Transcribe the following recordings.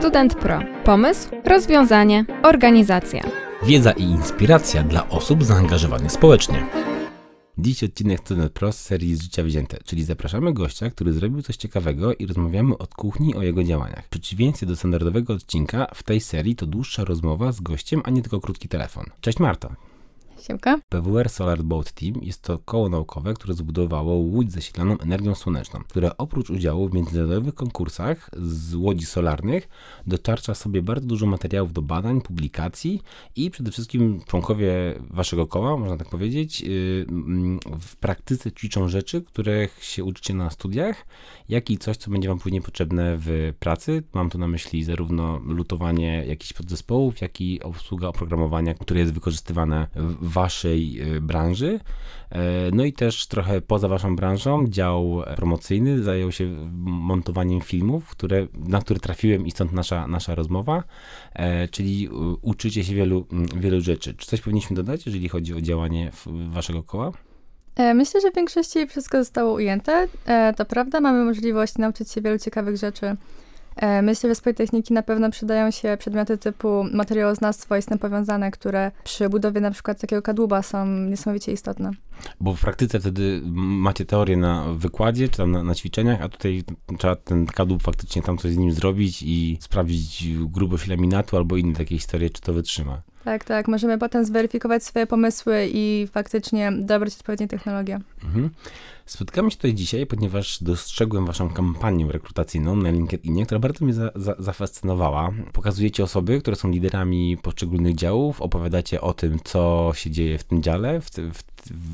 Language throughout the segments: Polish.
Student Pro. Pomysł, rozwiązanie, organizacja. Wiedza i inspiracja dla osób zaangażowanych społecznie. Dziś odcinek Student Pro z serii z życia wzięte, czyli zapraszamy gościa, który zrobił coś ciekawego i rozmawiamy od kuchni o jego działaniach. W przeciwieństwie do standardowego odcinka, w tej serii to dłuższa rozmowa z gościem, a nie tylko krótki telefon. Cześć Marta. Siemka. PWR Solar Boat Team jest to koło naukowe, które zbudowało łódź zasilaną energią słoneczną, które oprócz udziału w międzynarodowych konkursach z łodzi solarnych dostarcza sobie bardzo dużo materiałów do badań, publikacji i przede wszystkim członkowie waszego koła, można tak powiedzieć, yy, mm, w praktyce ćwiczą rzeczy, których się uczycie na studiach, jak i coś, co będzie wam później potrzebne w pracy. Mam tu na myśli zarówno lutowanie jakichś podzespołów, jak i obsługa oprogramowania, które jest wykorzystywane w waszej e, branży. E, no i też trochę poza waszą branżą dział promocyjny zajął się montowaniem filmów, które, na które trafiłem i stąd nasza, nasza rozmowa, e, czyli uczycie się wielu, wielu rzeczy. Czy coś powinniśmy dodać, jeżeli chodzi o działanie waszego koła? Myślę, że w większości wszystko zostało ujęte. To prawda, mamy możliwość nauczyć się wielu ciekawych rzeczy myślę, że z Politechniki na pewno przydają się przedmioty typu materiałoznawstwo i z tym powiązane, które przy budowie na przykład takiego kadłuba są niesamowicie istotne. Bo w praktyce wtedy macie teorię na wykładzie, czy tam na, na ćwiczeniach, a tutaj trzeba ten kadłub faktycznie tam coś z nim zrobić i sprawdzić grubość laminatu albo inne takie historie, czy to wytrzyma. Tak, tak. Możemy potem zweryfikować swoje pomysły i faktycznie dobrać odpowiednie technologie. Mhm. Spotkamy się tutaj dzisiaj, ponieważ dostrzegłem waszą kampanię rekrutacyjną na LinkedInie, która bardzo mnie za, za, zafascynowała. Pokazujecie osoby, które są liderami poszczególnych działów, opowiadacie o tym, co się dzieje w tym dziale, w, w,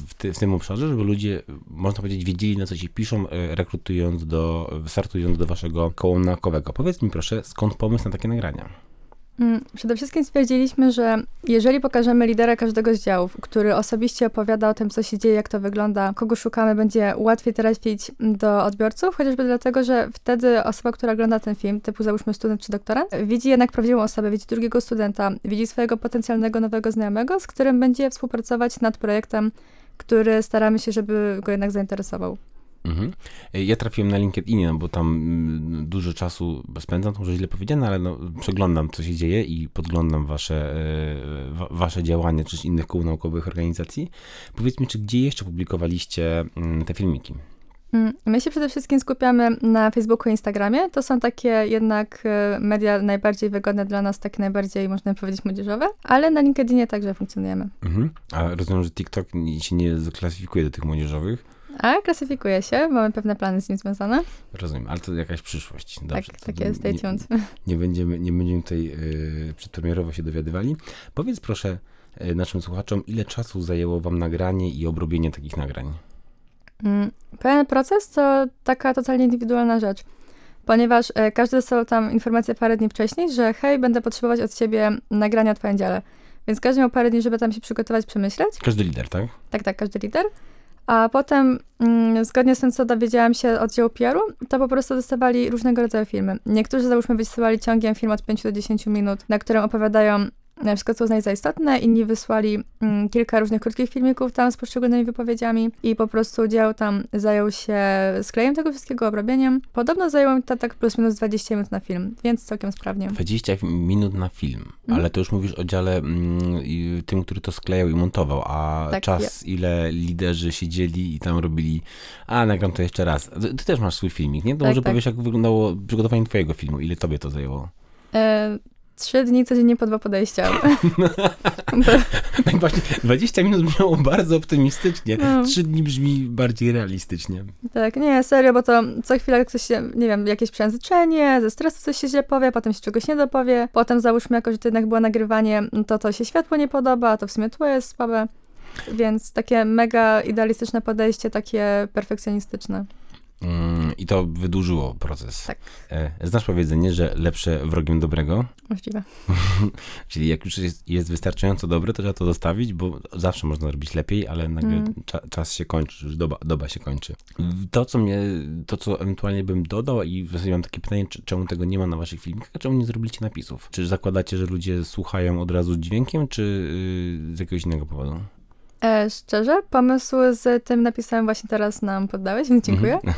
w, w tym obszarze, żeby ludzie, można powiedzieć, wiedzieli, na co się piszą, e, rekrutując do, startując do waszego koła naukowego. Powiedz mi proszę, skąd pomysł na takie nagrania? Mm, przede wszystkim stwierdziliśmy, że jeżeli pokażemy lidera każdego z działów, który osobiście opowiada o tym, co się dzieje, jak to wygląda, kogo szukamy, będzie łatwiej trafić do odbiorców, chociażby dlatego, że wtedy osoba, która ogląda ten film, typu załóżmy student czy doktorant, widzi jednak prawdziwą osobę, widzi drugiego studenta, widzi swojego potencjalnego nowego znajomego, z którym będzie współpracować nad projektem, który staramy się, żeby go jednak zainteresował. Mhm. Ja trafiłem na LinkedInie, no bo tam mm, dużo czasu spędzam, to może źle powiedziane, ale no, przeglądam, co się dzieje i podglądam wasze, e, wasze działania, czy innych kół naukowych organizacji. Powiedz mi, czy gdzie jeszcze publikowaliście mm, te filmiki? Mm, my się przede wszystkim skupiamy na Facebooku i Instagramie. To są takie jednak e, media najbardziej wygodne dla nas, takie najbardziej, można powiedzieć, młodzieżowe, ale na LinkedInie także funkcjonujemy. Mhm. A rozumiem, że TikTok się nie zaklasyfikuje do tych młodzieżowych? A, klasyfikuje się, mamy pewne plany z nim związane. Rozumiem, ale to jakaś przyszłość. Dobrze, tak, tak jest, stay tuned. Nie, nie, będziemy, nie będziemy tutaj y, przedpremierowo się dowiadywali. Powiedz proszę y, naszym słuchaczom, ile czasu zajęło wam nagranie i obrobienie takich nagrań? Mm, pełen proces to taka totalnie indywidualna rzecz, ponieważ y, każdy dostał tam informację parę dni wcześniej, że hej, będę potrzebować od ciebie nagrania twoim dziale. Więc każdy miał parę dni, żeby tam się przygotować, przemyśleć. Każdy lider, tak? Tak, tak, każdy lider. A potem, mm, zgodnie z tym, co dowiedziałam się od dziełu PR-u, to po prostu dostawali różnego rodzaju filmy. Niektórzy, załóżmy, wysyłali ciągiem film od 5 do 10 minut, na którym opowiadają wszystko, co uznali za istotne. Inni wysłali mm, kilka różnych krótkich filmików tam z poszczególnymi wypowiedziami i po prostu dział tam zajął się sklejem tego wszystkiego, obrobieniem. Podobno zajęło mi to tak plus minus 20 minut na film, więc całkiem sprawnie. 20 minut na film, mm. ale to już mówisz o dziale mm, tym, który to sklejał i montował, a tak, czas, ile liderzy siedzieli i tam robili, a nagram to jeszcze raz. Ty też masz swój filmik, nie? To tak, może tak. powiesz, jak wyglądało przygotowanie twojego filmu, ile tobie to zajęło? E Trzy dni codziennie po dwa podejścia. tak właśnie, 20 minut brzmiało bardzo optymistycznie. No. Trzy dni brzmi bardziej realistycznie. Tak, nie, serio, bo to co chwilę coś się, nie wiem, jakieś przejęzyczenie, ze stresu coś się źle powie, potem się czegoś nie dopowie, potem załóżmy jako, że to jednak było nagrywanie, to to się światło nie podoba, a to w sumie tło jest słabe. Więc takie mega idealistyczne podejście, takie perfekcjonistyczne. Mm, I to wydłużyło proces. Tak. E, znasz powiedzenie, że lepsze wrogiem dobrego? Możliwe. Czyli jak już jest, jest, wystarczająco dobre, to trzeba to zostawić, bo zawsze można zrobić lepiej, ale nagle mm. cza, czas się kończy, już doba, doba się kończy. To, co mnie, to, co ewentualnie bym dodał i w zasadzie mam takie pytanie, czemu tego nie ma na waszych filmikach, czemu nie zrobiliście napisów? Czy zakładacie, że ludzie słuchają od razu dźwiękiem, czy yy, z jakiegoś innego powodu? E, szczerze, pomysł z tym napisem właśnie teraz nam poddałeś, więc dziękuję. Mhm.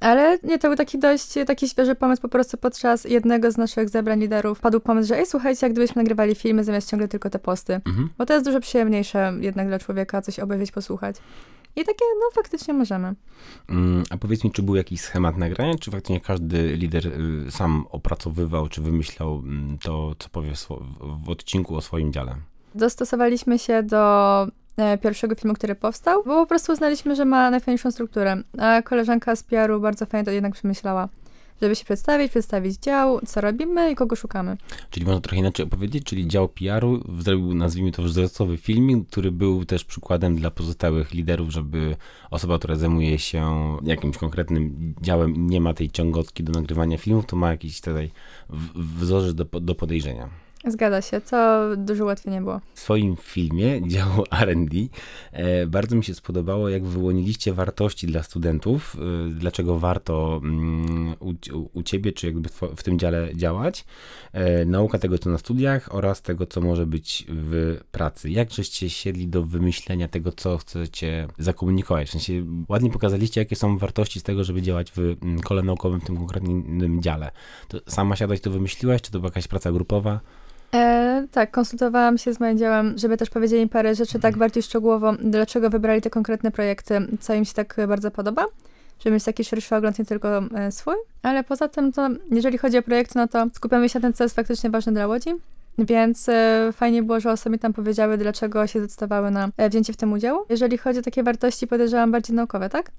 Ale nie, to był taki dość taki świeży pomysł, po prostu podczas jednego z naszych zebrań liderów padł pomysł, że ej, słuchajcie, jak gdybyśmy nagrywali filmy zamiast ciągle tylko te posty. Mhm. Bo to jest dużo przyjemniejsze jednak dla człowieka coś obejrzeć, posłuchać. I takie, no faktycznie możemy. Mm, A powiedz mi, czy był jakiś schemat nagrania, czy faktycznie każdy lider y, sam opracowywał, czy wymyślał mm, to, co powie w, odcinku o swoim dziale? Dostosowaliśmy się do pierwszego filmu, który powstał, bo po prostu uznaliśmy, że ma najfajniejszą strukturę. A koleżanka z PR-u bardzo fajnie to jednak przemyślała. Żeby się przedstawić, przedstawić dział, co robimy i kogo szukamy. Czyli można trochę inaczej opowiedzieć, czyli dział PR-u zrobił, nazwijmy to, wzorcowy filmik, który był też przykładem dla pozostałych liderów, żeby osoba, która zajmuje się jakimś konkretnym działem i nie ma tej ciągotki do nagrywania filmów, to ma jakiś tutaj wzorzec do, do podejrzenia. Zgadza się, to dużo łatwiej nie było. W swoim filmie działu R&D e, bardzo mi się spodobało, jak wyłoniliście wartości dla studentów, e, dlaczego warto mm, u, u- ciebie, czy jakby w, w tym dziale działać, e, nauka tego, co na studiach oraz tego, co może być w pracy. Jak żeście siedli do wymyślenia tego, co chcecie zakomunikować? W sensie ładnie pokazaliście, jakie są wartości z tego, żeby działać w mm, kole naukowym, w tym konkretnym dziale. To sama siadać to wymyśliłaś, czy to była jakaś praca grupowa? E, tak, konsultowałam się z moim działem, żeby też powiedzieli parę rzeczy tak bardziej szczegółowo, dlaczego wybrali te konkretne projekty, co im się tak bardzo podoba, żeby mieć taki szerszy ogląd, nie tylko e, swój. Ale poza tym, to jeżeli chodzi o projekty, no to skupiamy się na tym, co jest faktycznie ważne dla Łodzi. Więc e, fajnie było, że osoby tam powiedziały, dlaczego się zdecydowały na e, wzięcie w tym udziału. Jeżeli chodzi o takie wartości, podejrzewam bardziej naukowe, tak?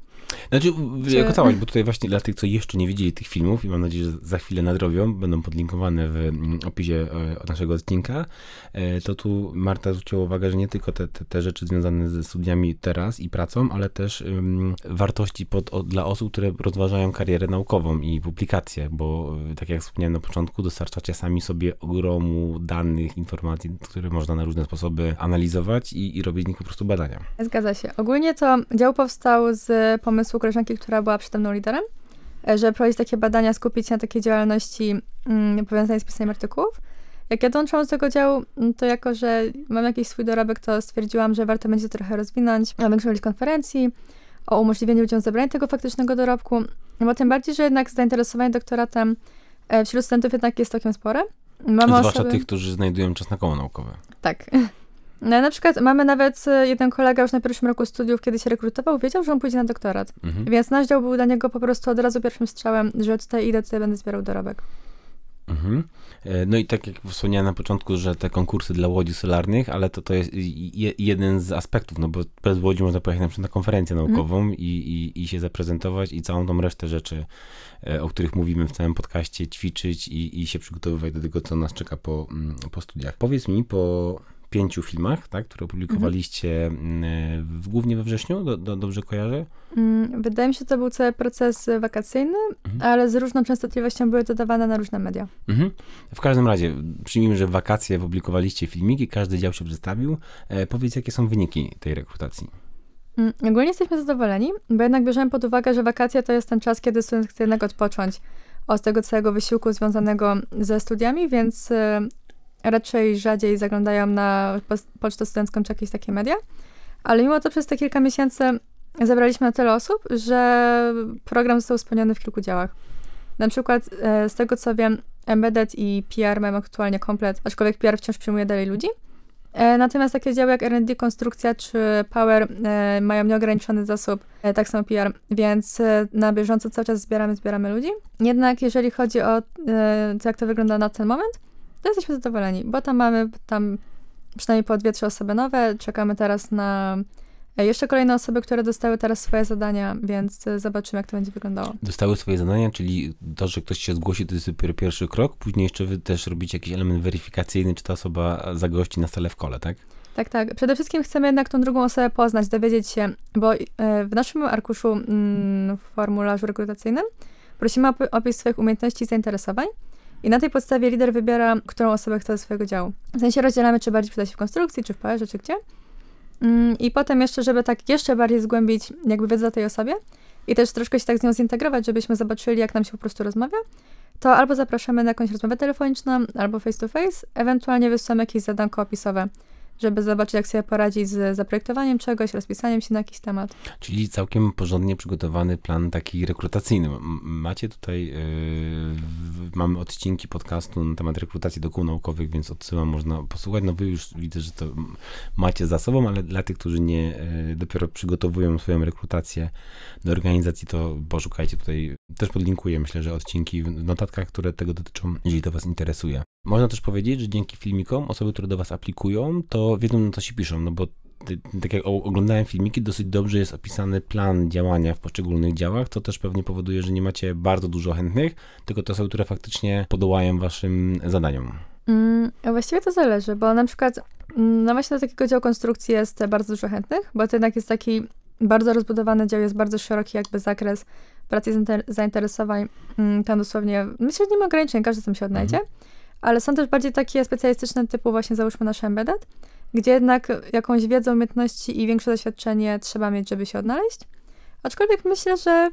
Znaczy, Czy- jako całość, bo tutaj właśnie dla tych, co jeszcze nie widzieli tych filmów i mam nadzieję, że za chwilę nadrobią, będą podlinkowane w mm, opisie e, naszego odcinka, e, to tu Marta zwróciła uwagę, że nie tylko te, te, te rzeczy związane ze studiami teraz i pracą, ale też ym, wartości pod, o, dla osób, które rozważają karierę naukową i publikacje, bo e, tak jak wspomniałem na początku, dostarczacie sami sobie ogromu danych, informacji, które można na różne sposoby analizować i, i robić z nich po prostu badania. Zgadza się. Ogólnie to dział powstał z pomysłu koleżanki, która była przede mną liderem, e, żeby prowadzić takie badania, skupić się na takiej działalności mm, powiązanej z pisaniem artykułów. Jak ja dołączyłam do tego działu, mm, to jako, że mam jakiś swój dorobek, to stwierdziłam, że warto będzie to trochę rozwinąć, o większą ilość konferencji, o umożliwieniu ludziom zebrania tego faktycznego dorobku, bo tym bardziej, że jednak zainteresowanie doktoratem e, wśród studentów jednak jest całkiem spore. Mamy Zwłaszcza osoby... tych, którzy znajdują czas na koło naukowe. Tak. No, na przykład mamy nawet e, jeden kolega już na pierwszym roku studiów, kiedy się rekrutował, wiedział, że on pójdzie na doktorat. Mhm. Więc nasz dział był dla niego po prostu od razu pierwszym strzałem, że tutaj idę, tutaj będę zbierał dorobek. Mhm. E, No i tak jak wspomniałem na początku, że te konkursy dla łodzi solarnych, ale to, to jest je, jeden z aspektów, no bo bez łodzi można pojechać na przykład na konferencję naukową i, i, i się zaprezentować i całą tą resztę rzeczy, e, o których mówimy w całym podcaście, ćwiczyć i, i się przygotowywać do tego, co nas czeka po, mm, po studiach. Powiedz mi, po pięciu filmach, tak, które opublikowaliście mm, w, głównie we wrześniu, do, do, dobrze kojarzę? Mm, Wydaje mi się, że to był cały proces wakacyjny, Mhm. ale z różną częstotliwością były dodawane na różne media. Mhm. W każdym razie, przyjmijmy, że w wakacje opublikowaliście filmiki, każdy dział się przedstawił. E, powiedz, jakie są wyniki tej rekrutacji? Mm, Ogólnie jesteśmy zadowoleni, bo jednak bierzemy pod uwagę, że wakacje to jest ten czas, kiedy student chce jednak odpocząć od tego całego wysiłku związanego ze studiami, więc e, raczej rzadziej zaglądają na pocztę studencką czy jakieś takie media. Ale mimo to przez te kilka miesięcy zebraliśmy na tyle osób, że program został spełniony w kilku działach. Na przykład e, z tego co wiem, Embedded i PR mają aktualnie komplet, aczkolwiek PR wciąż przyjmuje dalej ludzi. E, Natomiast takie działy jak R&D, konstrukcja czy Power e, mają nieograniczony zasób, tak samo PR, więc na bieżąco cały czas zbieramy, zbieramy ludzi. Jednak jeżeli chodzi o to, jak to wygląda na ten moment, to jesteśmy zadowoleni, bo tam mamy tam przynajmniej po dwie, trzy osoby nowe. Czekamy teraz na e, jeszcze kolejne osoby, które dostały teraz swoje zadania, więc e, zobaczymy, jak to będzie wyglądało. Dostały swoje zadania, czyli to, że ktoś się zgłosi, to jest dopiero pierwszy krok. Później jeszcze wy też robicie jakiś element weryfikacyjny, czy ta osoba zagości na stale w kole, tak? Tak, tak. Przede wszystkim chcemy jednak tą drugą osobę poznać, dowiedzieć się, bo e, w naszym arkuszu, mm, w formularzu rekrutacyjnym prosimy o opi- opis swoich umiejętności i zainteresowań i na tej podstawie lider wybiera, którą osobę chce do swojego działu. W sensie rozdzielamy, czy bardziej przyda się w konstrukcji, czy w PR, czy gdzie. Mm, I potem jeszcze, żeby tak jeszcze bardziej zgłębić jakby wiedzę o tej osobie i też troszkę się tak z nią zintegrować, żebyśmy zobaczyli, jak nam się po prostu rozmawia, to albo zapraszamy na jakąś rozmowę telefoniczną, albo face to face, ewentualnie wysyłamy jakieś zadanko opisowe żeby zobaczyć, jak sobie poradzić z zaprojektowaniem czegoś, rozpisaniem się na jakiś temat. Czyli całkiem porządnie przygotowany plan taki rekrutacyjny. Macie tutaj, yy, mamy odcinki podcastu na temat rekrutacji do kół naukowych, więc odsyłam, można posłuchać. No wy już widzę, że to macie za sobą, ale dla tych, którzy nie yy, dopiero przygotowują swoją rekrutację do organizacji, to poszukajcie tutaj. Też podlinkuję, myślę, że odcinki w notatkach, które tego dotyczą, jeżeli to was interesuje. Można też powiedzieć, że dzięki filmikom osoby, które do was aplikują, to wiedzą, na co się piszą, no bo tak jak oglądałem filmiki, dosyć dobrze jest opisany plan działania w poszczególnych działach, co też pewnie powoduje, że nie macie bardzo dużo chętnych, tylko to osoby, które faktycznie podołają waszym zadaniom. Mm, właściwie to zależy, bo na przykład mm, no właśnie do takiego działu konstrukcji jest bardzo dużo chętnych, bo to jednak jest taki bardzo rozbudowany dział, jest bardzo szeroki jakby zakres pracy zainter- zainteresowań. Mm, Tam dosłownie, myślę, że nie ma ograniczeń, każdy tam się odnajdzie, ale są też bardziej takie specjalistyczne typu właśnie załóżmy nasz embedded, gdzie jednak jakąś wiedzę, umiejętności i większe doświadczenie trzeba mieć, żeby się odnaleźć. Aczkolwiek myślę, że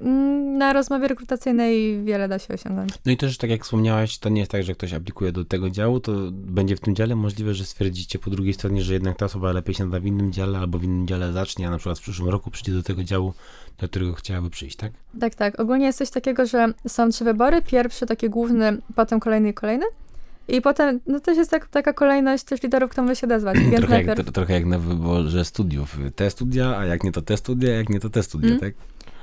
mm, na rozmowie rekrutacyjnej wiele da się osiągnąć. No i też, tak jak wspomniałaś, to nie jest tak, że ktoś aplikuje do tego działu, to będzie w tym dziale możliwe, że stwierdzicie po drugiej stronie, że jednak ta osoba lepiej się nada w innym dziale albo w innym dziale zacznie, a na przykład w przyszłym roku przyjdzie do tego działu, do którego chciałaby przyjść, tak? Tak, tak. Ogólnie jest coś takiego, że są trzy wybory. Pierwszy taki główny, potem kolejny i kolejny. I potem, no też jest tak, taka kolejność też liderów, kto może się odezwać. Więc trochę, jak, najpierw, tro- trochę jak na wyborze studiów. Te studia, a jak nie to te studia, jak nie to te studia, Mm. tak?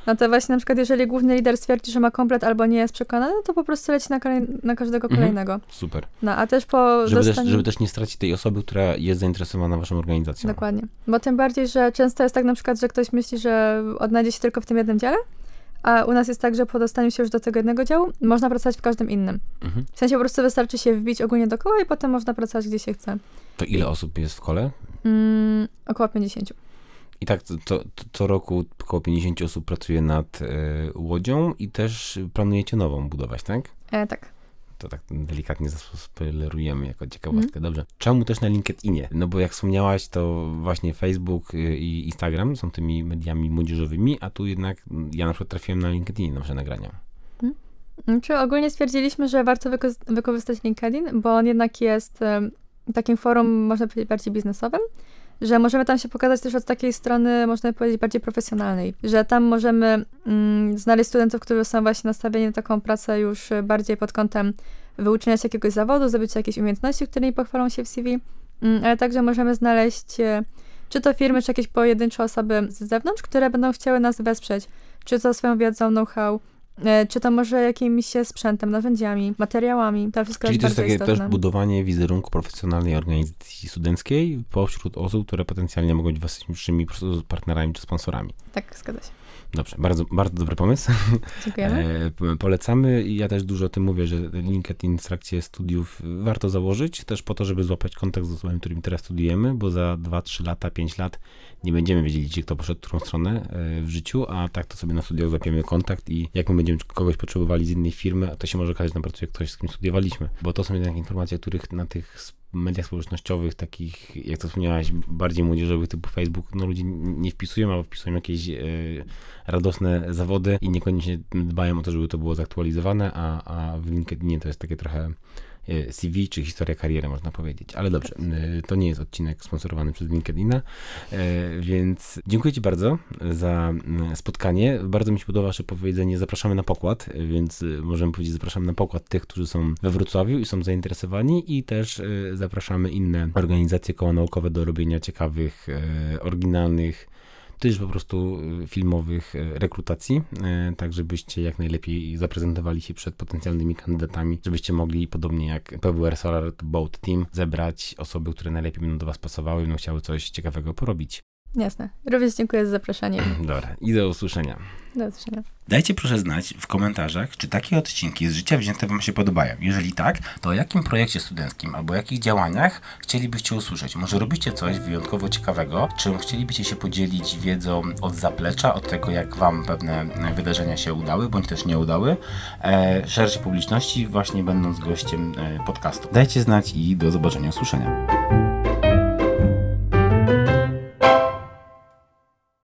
no to właśnie na przykład, jeżeli główny lider stwierdzi, że ma komplet albo nie jest przekonany, to po prostu leci na, kolej, na każdego Mhm. kolejnego. Super. No, a też po Żeby też, żeby też nie stracić tej osoby, która jest zainteresowana waszą organizacją. Dokładnie. Bo tym bardziej, że często jest tak na przykład, że ktoś myśli, że odnajdzie się tylko w tym jednym dziale, a u nas jest tak, że po dostaniu się już do tego jednego działu, można pracować w każdym innym. Mhm. W sensie po prostu wystarczy się wbić ogólnie do koła i potem można pracować gdzie się chce. To ile osób jest w kole? Mm, około 50. I tak co, co, co roku około 50 osób pracuje nad e, łodzią i też planujecie nową budować, tak? E, tak. To tak delikatnie zaspoilerujemy jako ciekawostkę. Dobrze. Czemu też na LinkedInie? No bo jak wspomniałaś, to właśnie Facebook y, i Instagram są tymi mediami młodzieżowymi, a tu jednak mm, ja na przykład trafiłem na LinkedIn na wasze nagrania. Czy ogólnie stwierdziliśmy, że warto wyko- wykorzystać LinkedIn, bo on jednak jest takim forum, można powiedzieć, bardziej biznesowym, że możemy tam się pokazać też od takiej strony, można powiedzieć, bardziej profesjonalnej, że tam możemy mm, znaleźć studentów, którzy są właśnie nastawieni na taką pracę już bardziej pod kątem wyuczenia się jakiegoś zawodu, zdobycia jakiejś umiejętności, którymi pochwalą się w CV, mm, ale także możemy znaleźć e, czy to firmy, czy jakieś pojedyncze osoby z zewnątrz, które będą chciały nas wesprzeć, czy to swoją wiedzą, know-how, Czy to może jakimś sprzętem, narzędziami, materiałami? To wszystko Czyli jest to jest bardzo takie też budowanie wizerunku profesjonalnej organizacji studenckiej pośród osób, które potencjalnie mogą być waszymi partnerami czy sponsorami. Tak, zgadza się. Dobrze, bardzo, bardzo dobry pomysł. Dziękujemy. E, polecamy i ja też dużo o tym mówię, że LinkedIn w trakcie studiów warto założyć, też po to, żeby złapać kontakt z osobami, którymi teraz studiujemy, bo za 2-3 lata, 5 lat nie będziemy wiedzieli, gdzie kto poszedł w którą stronę e, w życiu, a tak to sobie na studiach złapiemy kontakt i jak my będziemy kogoś potrzebowali z innej firmy, to się może okazać, że nam pracuje ktoś, z kim studiowaliśmy, bo to są jednak informacje, których na tych mediach społecznościowych, takich, jak to wspomniałaś, bardziej młodzieżowych typu Facebook, no ludzie nie wpisują, albo wpisują jakieś e, radosne zawody i niekoniecznie dbają o to, żeby to było zaktualizowane, a, a w LinkedInie to jest takie trochę CV czy historia kariery, można powiedzieć. Ale dobrze, e, to nie jest odcinek sponsorowany przez LinkedIna, e, więc dziękuję Ci bardzo za spotkanie. Bardzo mi się podoba Wasze powiedzenie, zapraszamy na pokład, e, więc e, możemy powiedzieć, zapraszamy na pokład tych, którzy są we Wrocławiu i są zainteresowani i też e, zapraszamy inne organizacje koło naukowe do robienia ciekawych, e, oryginalnych, też po prostu y, filmowych y, rekrutacji, y, tak żebyście jak najlepiej zaprezentowali się przed potencjalnymi kandydatami, żebyście mogli, podobnie jak PWR Solar Boat Team, zebrać osoby, które najlepiej będą do Was pasowały i będą chciały coś ciekawego porobić. Jasne. Również dziękuję za zaproszenie. Dobra, i do usłyszenia. Do usłyszenia. Dajcie proszę znać w komentarzach, czy takie odcinki z życia wzięte Wam się podobają. Jeżeli tak, to o jakim projekcie studenckim albo jakich działaniach chcielibyście usłyszeć? Może robicie coś wyjątkowo ciekawego, czym chcielibyście się podzielić wiedzą od zaplecza, od tego jak Wam pewne wydarzenia się udały, bądź też nie udały, e, szerszej publiczności, właśnie będąc gościem e, podcastu. Dajcie znać i do zobaczenia, usłyszenia.